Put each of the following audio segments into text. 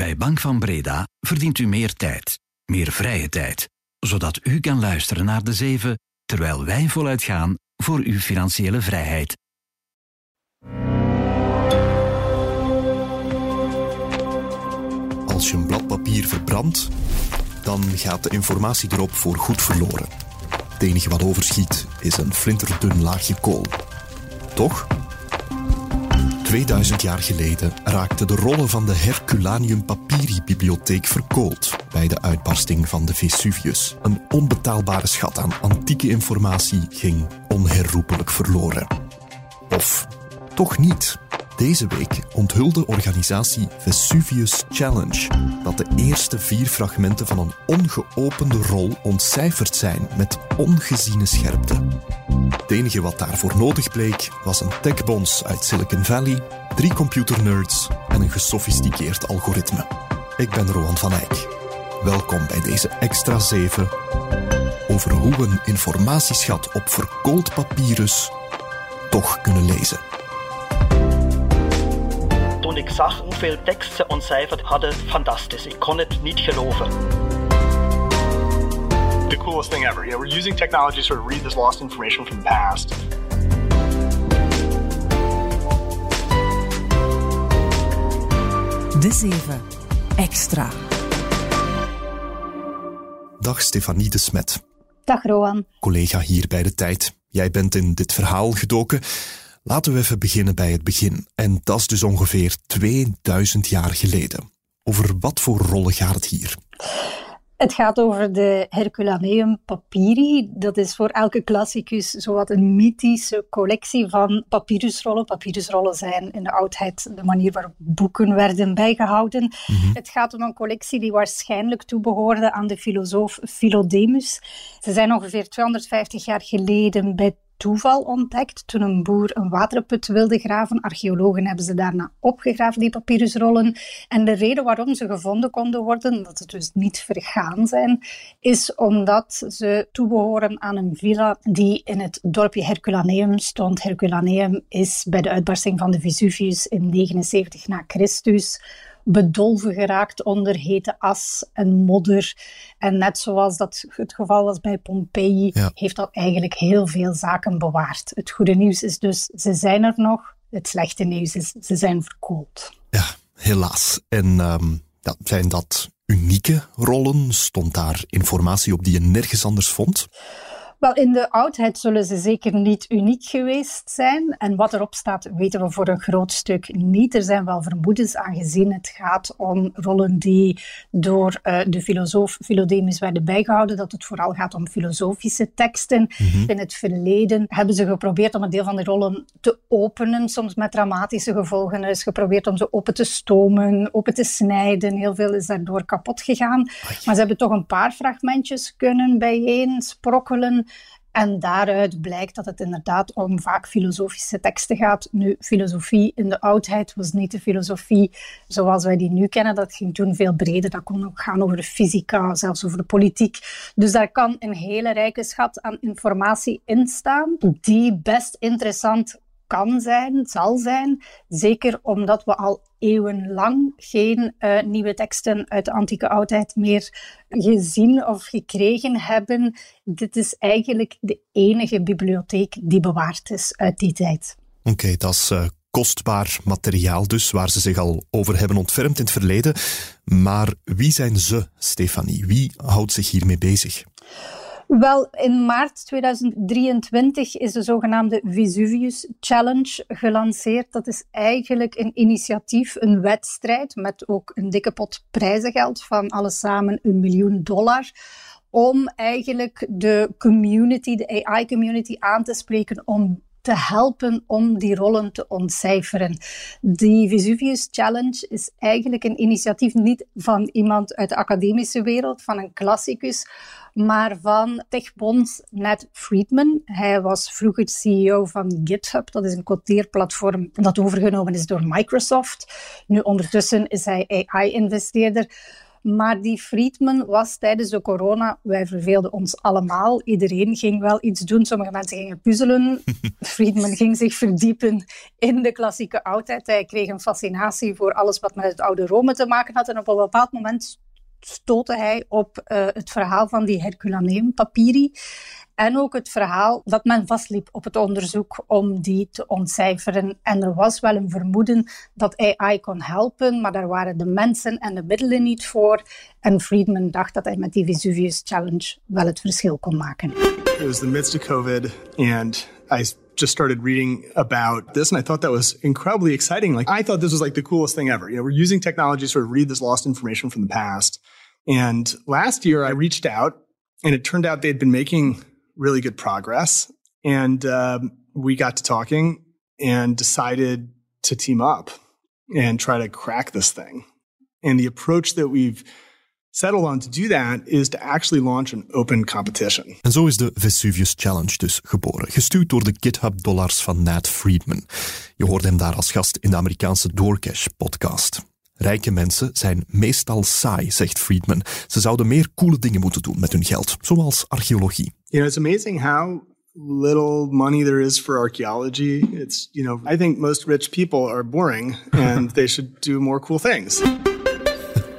Bij Bank van Breda verdient u meer tijd, meer vrije tijd, zodat u kan luisteren naar de zeven terwijl wij voluit gaan voor uw financiële vrijheid. Als je een blad papier verbrandt, dan gaat de informatie erop voor goed verloren. Het enige wat overschiet is een flinterdun laagje kool. Toch? 2000 jaar geleden raakten de rollen van de Herculaneum Papyri-bibliotheek verkoold bij de uitbarsting van de Vesuvius. Een onbetaalbare schat aan antieke informatie ging onherroepelijk verloren. Of toch niet? Deze week onthulde organisatie Vesuvius Challenge dat de eerste vier fragmenten van een ongeopende rol ontcijferd zijn met ongeziene scherpte. Het enige wat daarvoor nodig bleek was een techbons uit Silicon Valley, drie computernerds en een gesofisticeerd algoritme. Ik ben Rowan van Eyck. Welkom bij deze extra 7 over hoe we een informatieschat op verkoold papyrus toch kunnen lezen. Toen ik zag hoeveel tekst ze ontcijferd hadden, fantastisch. Ik kon het niet geloven. the coolest thing ever. Yeah, we're using technology to sort of read this lost information from the past. De 7. Extra. Dag Stefanie de Smet, Dag Roan. collega hier bij de tijd. Jij bent in dit verhaal gedoken. Laten we even beginnen bij het begin. En dat is dus ongeveer 2000 jaar geleden. Over wat voor rollen gaat het hier? Het gaat over de Herculaneum papyri. Dat is voor elke klassicus zowat een mythische collectie van papyrusrollen. Papyrusrollen zijn in de oudheid de manier waarop boeken werden bijgehouden. Het gaat om een collectie die waarschijnlijk toebehoorde aan de filosoof Philodemus. Ze zijn ongeveer 250 jaar geleden bij toeval ontdekt toen een boer een waterput wilde graven. Archeologen hebben ze daarna opgegraven, die papyrusrollen. En de reden waarom ze gevonden konden worden, dat ze dus niet vergaan zijn, is omdat ze toebehoren aan een villa die in het dorpje Herculaneum stond. Herculaneum is bij de uitbarsting van de Vesuvius in 79 na Christus bedolven geraakt onder hete as en modder. En net zoals dat het geval was bij Pompeii, Ja. heeft dat eigenlijk heel veel zaken bewaard. Het goede nieuws is dus, ze zijn er nog. Het slechte nieuws is, ze zijn verkoold. Ja, helaas. En ehm, ja, zijn dat unieke rollen? Stond daar informatie op die je nergens anders vond? Wel, in de oudheid zullen ze zeker niet uniek geweest zijn. En wat erop staat, weten we voor een groot stuk niet. Er zijn wel vermoedens, aangezien het gaat om rollen die door eh, de filosoof Philodemus werden bijgehouden, dat het vooral gaat om filosofische teksten. In het verleden hebben ze geprobeerd om een deel van de rollen te openen, soms met dramatische gevolgen. Er is geprobeerd om ze open te stomen, open te snijden. Heel veel is daardoor kapot gegaan. Maar ze hebben toch een paar fragmentjes kunnen bijeen sprokkelen. En daaruit blijkt dat het inderdaad om vaak filosofische teksten gaat. Nu, filosofie in de oudheid was niet de filosofie zoals wij die nu kennen. Dat ging toen veel breder. Dat kon ook gaan over de fysica, zelfs over de politiek. Dus daar kan een hele rijke schat aan informatie in staan, die best interessant kan zijn, zal zijn. Zeker omdat we al eeuwenlang geen eh, nieuwe teksten uit de antieke oudheid meer gezien of gekregen hebben. Dit is eigenlijk de enige bibliotheek die bewaard is uit die tijd. Oké, dat is eh, kostbaar materiaal dus, waar ze zich al over hebben ontfermd in het verleden. Maar wie zijn ze, Stefanie? Wie houdt zich hiermee bezig? Wel, in maart 2023 is de zogenaamde Vesuvius Challenge gelanceerd. Dat is eigenlijk een initiatief, een wedstrijd met ook een dikke pot prijzengeld van alles samen een miljoen dollar. Om eigenlijk de community, de AI-community aan te spreken om te helpen om die rollen te ontcijferen. Die Vesuvius Challenge is eigenlijk een initiatief niet van iemand uit de academische wereld, van een klassicus, maar van techbonds Ned Friedman. Hij was vroeger CEO van GitHub, dat is een codeerplatform dat overgenomen is door Microsoft. Nu ondertussen is hij AI-investeerder. Maar die Friedman was tijdens de corona, wij verveelden ons allemaal. Iedereen ging wel iets doen. Sommige mensen gingen puzzelen. Friedman ging zich verdiepen in de klassieke oudheid. Hij kreeg een fascinatie voor alles wat met het oude Rome te maken had. En op een bepaald moment stootte hij op uh, het verhaal van die Herculaneum papyri. En ook het verhaal dat men vastliep op het onderzoek om die te ontcijferen. En er was wel een vermoeden dat AI kon helpen, maar daar waren de mensen en de middelen niet voor. En Friedman dacht dat hij met die Vesuvius Challenge wel het verschil kon maken. It was the midst of COVID and I just started reading about this and I thought that was incredibly exciting. Like I thought this was like the coolest thing ever. You know, we're using technology to sort of read this lost information from the past. And last year I reached out and it turned out they'd been making really good progress. And um, we got to talking and decided to team up and try to crack this thing. And the approach that we've settled on to do that is to actually launch an open competition. En zo is de Vesuvius Challenge dus geboren, gestuurd door de GitHub-dollars van Nat Friedman. Je hoort hem daar als gast in de Amerikaanse Doorcash-podcast. Rijke mensen zijn meestal saai, zegt Friedman. Ze zouden meer coole dingen moeten doen met hun geld, zoals archeologie. You know, it's amazing how little money there is for archaeology. It's, you know, I think most rich people are boring and they should do more cool things.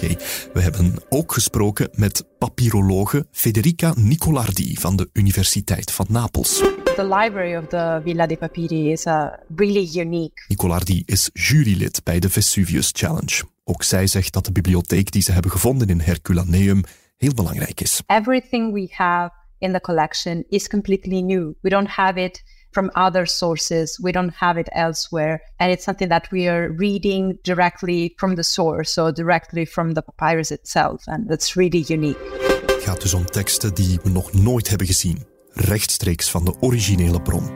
We hebben ook gesproken met papyrologe Federica Nicolardi van de Universiteit van Napels. The library of the Villa dei Papiri is uh, really unique. Nicolardi is jurylid bij de Vesuvius Challenge. Ook zij zegt dat de bibliotheek die ze hebben gevonden in Herculaneum heel belangrijk is. Everything we have in the collection is completely new. We don't have it from other sources. We don't have it elsewhere. And it's something that we are reading directly from the source, so directly from the papyrus itself. And that's really unique. Het gaat dus om teksten die we nog nooit hebben gezien, rechtstreeks van de originele bron.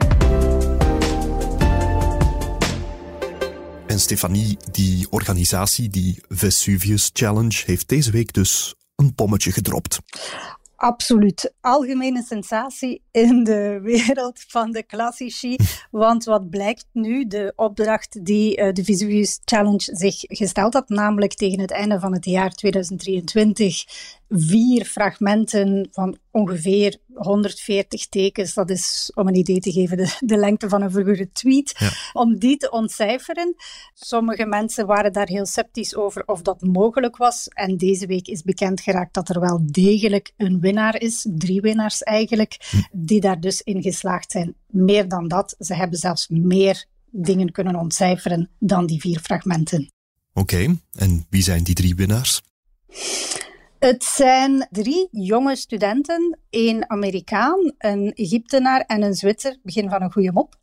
En Stefanie, die organisatie, die Vesuvius Challenge, heeft deze week dus een pommetje gedropt. Absoluut. Algemene sensatie in de wereld van de klassici. Want wat blijkt nu, de opdracht die uh, de Vesuvius Challenge zich gesteld had, namelijk tegen het einde van het jaar 2023 vier fragmenten van ongeveer 140 tekens. Dat is, om een idee te geven, de, de lengte van een vroegere tweet. Om die te ontcijferen. Sommige mensen waren daar heel sceptisch over of dat mogelijk was. En deze week is bekend geraakt dat er wel degelijk een winnaar is. Drie winnaars eigenlijk, hm. die daar dus in geslaagd zijn. Meer dan dat, ze hebben zelfs meer dingen kunnen ontcijferen dan die vier fragmenten. Oké, en wie zijn die drie winnaars? Het zijn drie jonge studenten, één Amerikaan, een Egyptenaar en een Zwitser. Begin van een goede mop.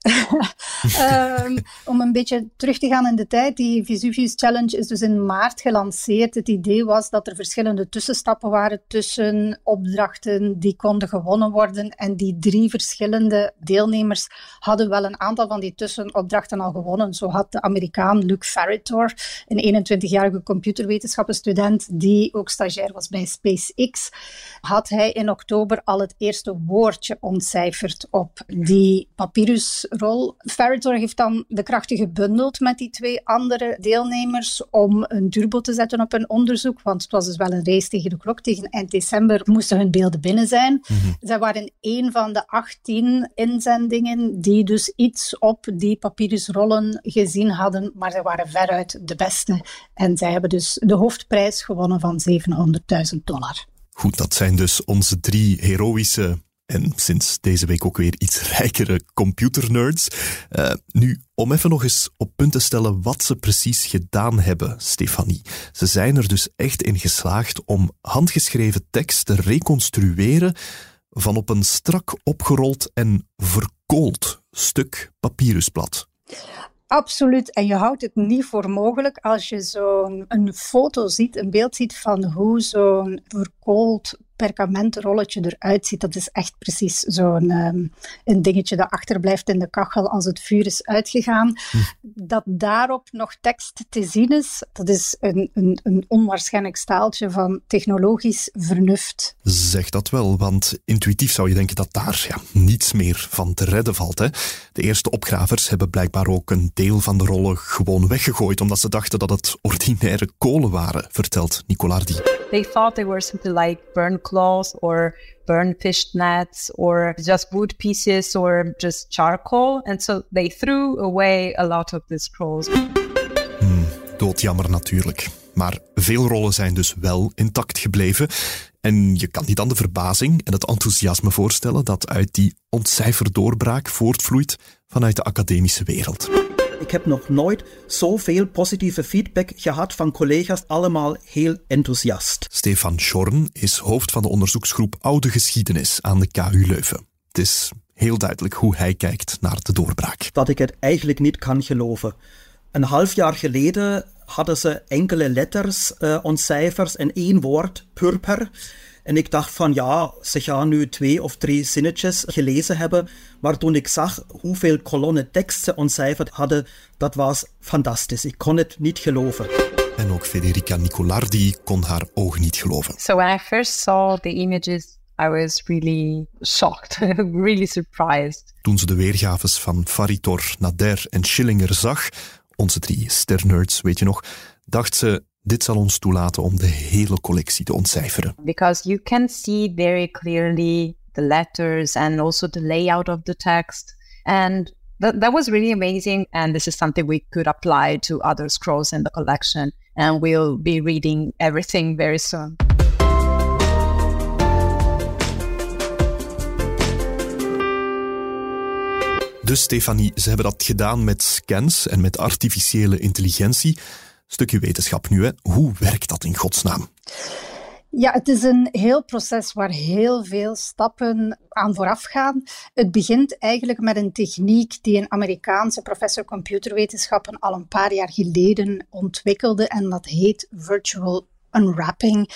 um, om een beetje terug te gaan in de tijd, die Vesuvius Challenge is dus in maart gelanceerd. Het idee was dat er verschillende tussenstappen waren tussen opdrachten die konden gewonnen worden. En die drie verschillende deelnemers hadden wel een aantal van die tussenopdrachten al gewonnen. Zo had de Amerikaan Luke Farritor, een 21-jarige computerwetenschappenstudent die ook stagiair was bij SpaceX, had hij in oktober al het eerste woordje ontcijferd op die papyrusrol. Farritor heeft dan de krachten gebundeld met die twee andere deelnemers om een turbo te zetten op hun onderzoek, want het was dus wel een race tegen de klok. Tegen eind december moesten hun beelden binnen zijn. Mm Zij waren een van de 18 inzendingen die dus iets op die papyrusrollen gezien hadden, maar ze waren veruit de beste. En zij hebben dus de hoofdprijs gewonnen van 700.000 dollar. Goed, dat zijn dus onze drie heroïsche en sinds deze week ook weer iets rijkere computernerds. Uh, nu, om even nog eens op punt te stellen wat ze precies gedaan hebben, Stefanie. Ze zijn er dus echt in geslaagd om handgeschreven tekst te reconstrueren van op een strak opgerold en verkoold stuk papyrusblad. Absoluut. En je houdt het niet voor mogelijk als je zo'n foto ziet, een beeld ziet van hoe zo'n verkoold perkamentrolletje eruit ziet, dat is echt precies zo'n um, een dingetje dat achterblijft in de kachel als het vuur is uitgegaan. Hm. Dat daarop nog tekst te zien is, dat is een, een, een onwaarschijnlijk staaltje van technologisch vernuft. Zeg dat wel, want intuïtief zou je denken dat daar ja, niets meer van te redden valt. Hè? De eerste opgravers hebben blijkbaar ook een deel van de rollen gewoon weggegooid, omdat ze dachten dat het ordinaire kolen waren, vertelt Nicolardi. They thought they were something like burn cloth or nets or just wood pieces or just charcoal. And so they threw away a lot of scrolls. Hmm, doodjammer natuurlijk. Maar veel rollen zijn dus wel intact gebleven. En je kan niet aan de verbazing en het enthousiasme voorstellen dat uit die ontcijferdoorbraak voortvloeit vanuit de academische wereld. Ik heb nog nooit zoveel positieve feedback gehad van collega's, allemaal heel enthousiast. Stefan Schorn is hoofd van de onderzoeksgroep Oude Geschiedenis aan de KU Leuven. Het is heel duidelijk hoe hij kijkt naar de doorbraak. Dat ik het eigenlijk niet kan geloven. Een half jaar geleden hadden ze enkele letters uh, ontcijfers en één woord, purper. En ik dacht van ja, ze gaan nu twee of drie zinnetjes gelezen hebben. Maar toen ik zag hoeveel kolonnen tekst ze ontcijferd hadden, dat was fantastisch. Ik kon het niet geloven. En ook Federica Nicolardi kon haar ogen niet geloven. So when I first saw the images, I was really shocked, really surprised. Toen ze de weergaves van Faritor, Nader en Schillinger zag, onze drie sternerds, weet je nog, dacht ze dit zal ons toelaten om de hele collectie te ontcijferen. Because you can see very clearly the letters and also the layout of the text. And that, that was really amazing. And this is something we could apply to other scrolls in the collection. And we'll be reading everything very soon. Dus Stefanie, ze hebben dat gedaan met scans en met artificiële intelligentie. Stukje wetenschap nu, hè. Hoe werkt dat in godsnaam? Ja, het is een heel proces waar heel veel stappen aan vooraf gaan. Het begint eigenlijk met een techniek die een Amerikaanse professor computerwetenschappen al een paar jaar geleden ontwikkelde en dat heet virtual unwrapping,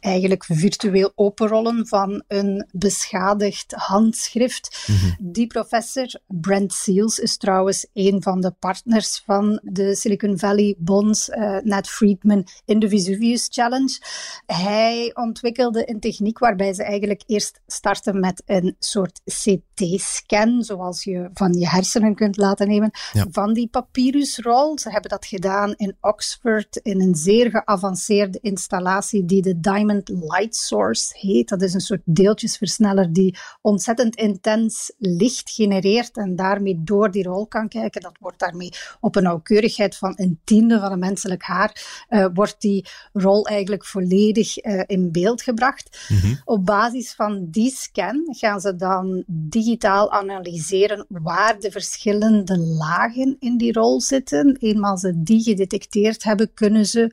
eigenlijk virtueel openrollen van een beschadigd handschrift. Mhm. Die professor, Brent Seals, is trouwens een van de partners van de Silicon Valley Bonds, uh, Nat Friedman, in de Vesuvius Challenge. Hij ontwikkelde een techniek waarbij ze eigenlijk eerst starten met een soort CT-scan, zoals je van je hersenen kunt laten nemen, van die papyrusrol. Ze hebben dat gedaan in Oxford in een zeer geavanceerde installatie die de Diamond Light Source heet. Dat is een soort deeltjesversneller die ontzettend intens licht genereert en daarmee door die rol kan kijken. Dat wordt daarmee op een nauwkeurigheid van een tiende van een menselijk haar, uh, wordt die rol eigenlijk volledig uh, in beeld gebracht. Mhm. Op basis van die scan gaan ze dan digitaal analyseren waar de verschillende lagen in die rol zitten. Eenmaal ze die gedetecteerd hebben, kunnen ze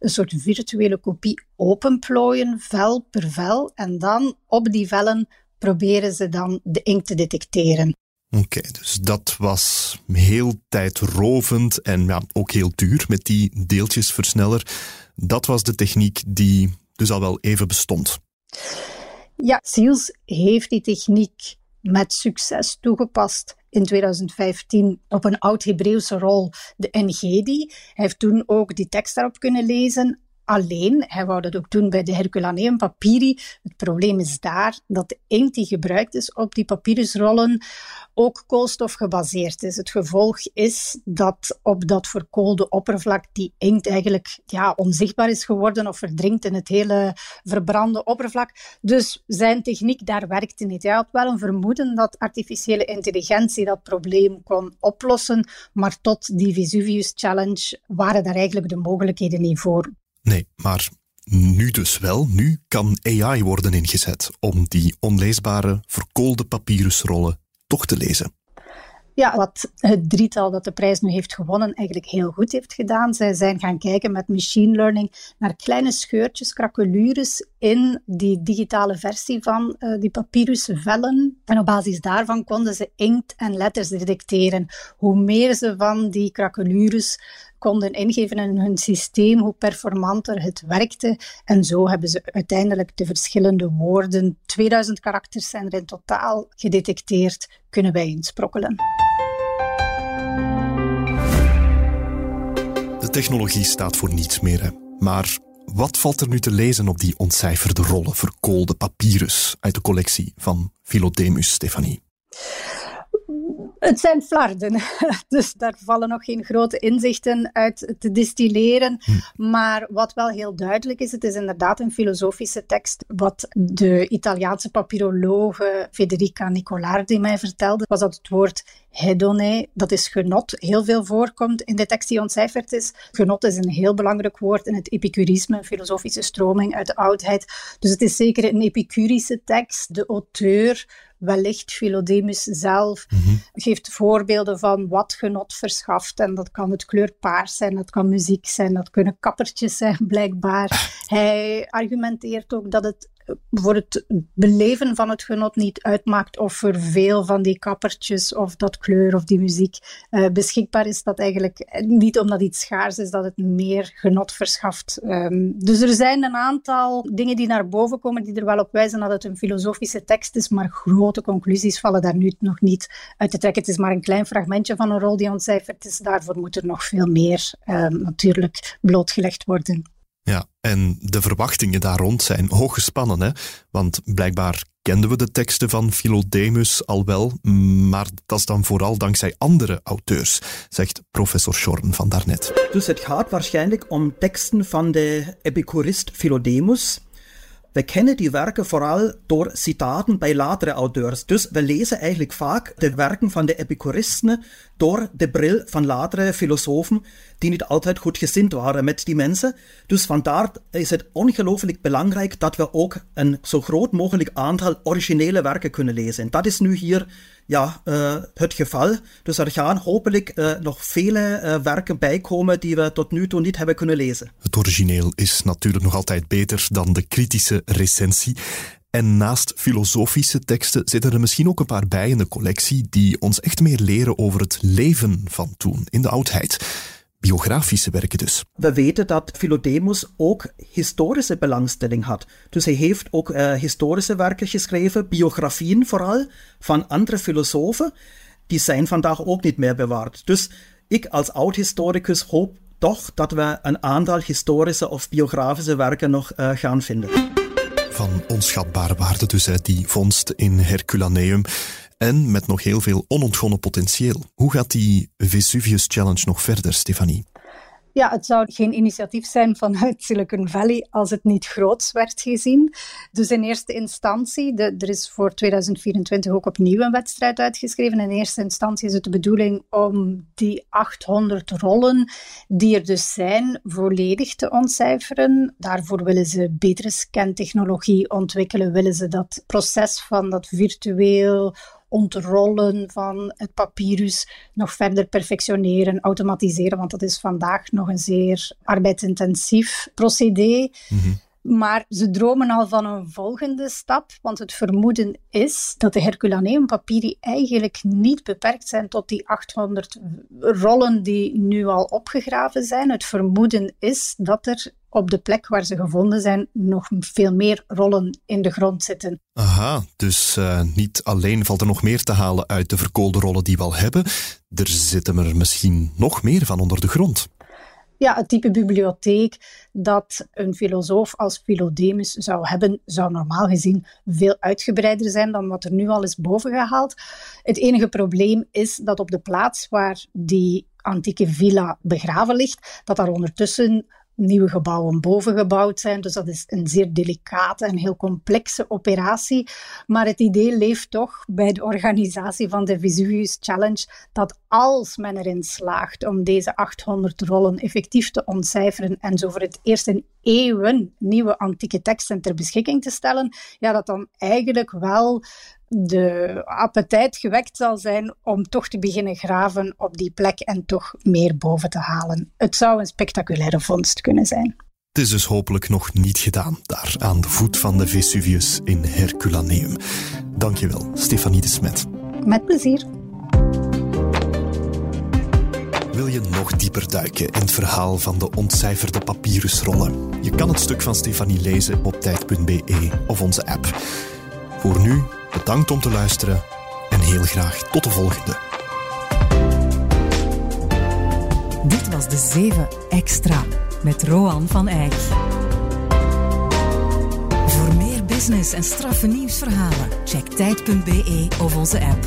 een soort virtuele kopie openplooien, vel per vel. En dan op die vellen proberen ze dan de inkt te detecteren. Oké, dus dat was heel tijdrovend en ja, ook heel duur met die deeltjesversneller. Dat was de techniek die dus al wel even bestond. Ja, Seals heeft die techniek met succes toegepast in 2015 op een oud-Hebreeuwse rol, de Engedi. Hij heeft toen ook die tekst daarop kunnen lezen alleen. Hij wou dat ook doen bij de Herculaneum papyri. Het probleem is daar dat de inkt die gebruikt is op die papyrusrollen ook koolstof gebaseerd is. Het gevolg is dat op dat verkoolde oppervlak die inkt eigenlijk ja, onzichtbaar is geworden of verdrinkt in het hele verbrande oppervlak. Dus zijn techniek daar werkte niet. Hij had wel een vermoeden dat artificiële intelligentie dat probleem kon oplossen, maar tot die Vesuvius Challenge waren daar eigenlijk de mogelijkheden niet voor. Nee, maar nu dus wel. Nu kan AI worden ingezet om die onleesbare, verkoolde papyrusrollen toch te lezen. Ja, wat het drietal dat de prijs nu heeft gewonnen eigenlijk heel goed heeft gedaan. Zij zijn gaan kijken met machine learning naar kleine scheurtjes, krakelures in die digitale versie van uh, die papyrusvellen. En op basis daarvan konden ze inkt en letters detecteren. Hoe meer ze van die krakelures konden ingeven in hun systeem, hoe performanter het werkte. En zo hebben ze uiteindelijk de verschillende woorden, 2000 karakters zijn er in totaal gedetecteerd, kunnen wij insprokkelen. De technologie staat voor niets meer, maar wat valt er nu te lezen op die ontcijferde rollen verkoolde papyrus uit de collectie van Philodemus Stefanie? Het zijn flarden, dus daar vallen nog geen grote inzichten uit te distilleren. Hm. Maar wat wel heel duidelijk is, het is inderdaad een filosofische tekst. Wat de Italiaanse papyrologe Federica Nicolardi mij vertelde, was dat het woord hedone, dat is genot, heel veel voorkomt in de tekst die ontcijferd is. Genot is een heel belangrijk woord in het epicurisme, een filosofische stroming uit de oudheid. Dus het is zeker een epicurische tekst. De auteur wellicht Philodemus zelf mhm. geeft voorbeelden van wat genot verschaft. En dat kan het kleur paars zijn, dat kan muziek zijn, dat kunnen kappertjes zijn, blijkbaar. Hij argumenteert ook dat het voor het beleven van het genot niet uitmaakt of er veel van die kappertjes of dat kleur of die muziek uh, beschikbaar is. Dat eigenlijk niet omdat iets schaars is, dat het meer genot verschaft. Um, dus er zijn een aantal dingen die naar boven komen die er wel op wijzen dat het een filosofische tekst is, maar grote conclusies vallen daar nu nog niet uit te trekken. Het is maar een klein fragmentje van een rol die ontcijferd is. Daarvoor moet er nog veel meer um, natuurlijk blootgelegd worden. Ja, en de verwachtingen daar rond zijn hoog gespannen, hè? want blijkbaar kenden we de teksten van Philodemus al wel, maar dat is dan vooral dankzij andere auteurs, zegt professor Schorn van daarnet. Dus het gaat waarschijnlijk om teksten van de epicurist Philodemus, we kennen die werken vooral door citaten bij latere auteurs. Dus we lezen eigenlijk vaak de werken van de epicuristen door de bril van latere filosofen, die niet altijd goed gezind waren met die mensen. Dus vandaar is het ongelooflijk belangrijk dat we ook een zo groot mogelijk aantal originele werken kunnen lezen. En dat is nu hier ja, uh, het geval. Dus er gaan hopelijk uh, nog vele uh, werken bijkomen die we tot nu toe niet hebben kunnen lezen. Het origineel is natuurlijk nog altijd beter dan de kritische recensie. En naast filosofische teksten zitten er misschien ook een paar bij in de collectie die ons echt meer leren over het leven van toen, in de oudheid biografische werken dus. We weten dat Philodemus ook historische belangstelling had. Dus hij heeft ook uh, historische werken geschreven, biografieën vooral, van andere filosofen. Die zijn vandaag ook niet meer bewaard. Dus ik als oud-historicus hoop toch dat we een aantal historische of biografische werken nog uh, gaan vinden. Van onschatbare waarde dus, die vondst in Herculaneum en met nog heel veel onontgonnen potentieel. Hoe gaat die Vesuvius Challenge nog verder, Stefanie? Ja, het zou geen initiatief zijn vanuit Silicon Valley als het niet groots werd gezien. Dus in eerste instantie, de, er is voor 2024 ook opnieuw een wedstrijd uitgeschreven. In eerste instantie is het de bedoeling om die 800 rollen die er dus zijn, volledig te ontcijferen. Daarvoor willen ze betere scantechnologie ontwikkelen, willen ze dat proces van dat virtueel ontrollen van het papyrus nog verder perfectioneren, automatiseren, want dat is vandaag nog een zeer arbeidsintensief procedé. Mhm. Maar ze dromen al van een volgende stap, want het vermoeden is dat de Herculaneum papyri eigenlijk niet beperkt zijn tot die 800 rollen die nu al opgegraven zijn. Het vermoeden is dat er op de plek waar ze gevonden zijn nog veel meer rollen in de grond zitten. Aha, dus uh, niet alleen valt er nog meer te halen uit de verkoolde rollen die we al hebben, er zitten er misschien nog meer van onder de grond. Ja, het type bibliotheek dat een filosoof als Philodemus zou hebben, zou normaal gezien veel uitgebreider zijn dan wat er nu al is bovengehaald. Het enige probleem is dat op de plaats waar die antieke villa begraven ligt, dat daar ondertussen nieuwe gebouwen boven gebouwd zijn. Dus dat is een zeer delicate en heel complexe operatie. Maar het idee leeft toch bij de organisatie van de Vesuvius Challenge dat als men erin slaagt om deze 800 rollen effectief te ontcijferen en zo voor het eerst in eeuwen nieuwe antieke teksten ter beschikking te stellen, ja, dat dan eigenlijk wel de appetijt gewekt zal zijn om toch te beginnen graven op die plek en toch meer boven te halen. Het zou een spectaculaire vondst kunnen zijn. Het is dus hopelijk nog niet gedaan, daar aan de voet van de Vesuvius in Herculaneum. Dankjewel, Stefanie de Smet. Met plezier. Wil je nog dieper duiken in het verhaal van de ontcijferde papyrusrollen? Je kan het stuk van Stefanie lezen op tijd.be of onze app. Voor nu, bedankt om te luisteren en heel graag tot de volgende. Dit was de 7 Extra met Roan van Eyck. Voor meer business en straffe nieuwsverhalen, check tijd.be of onze app.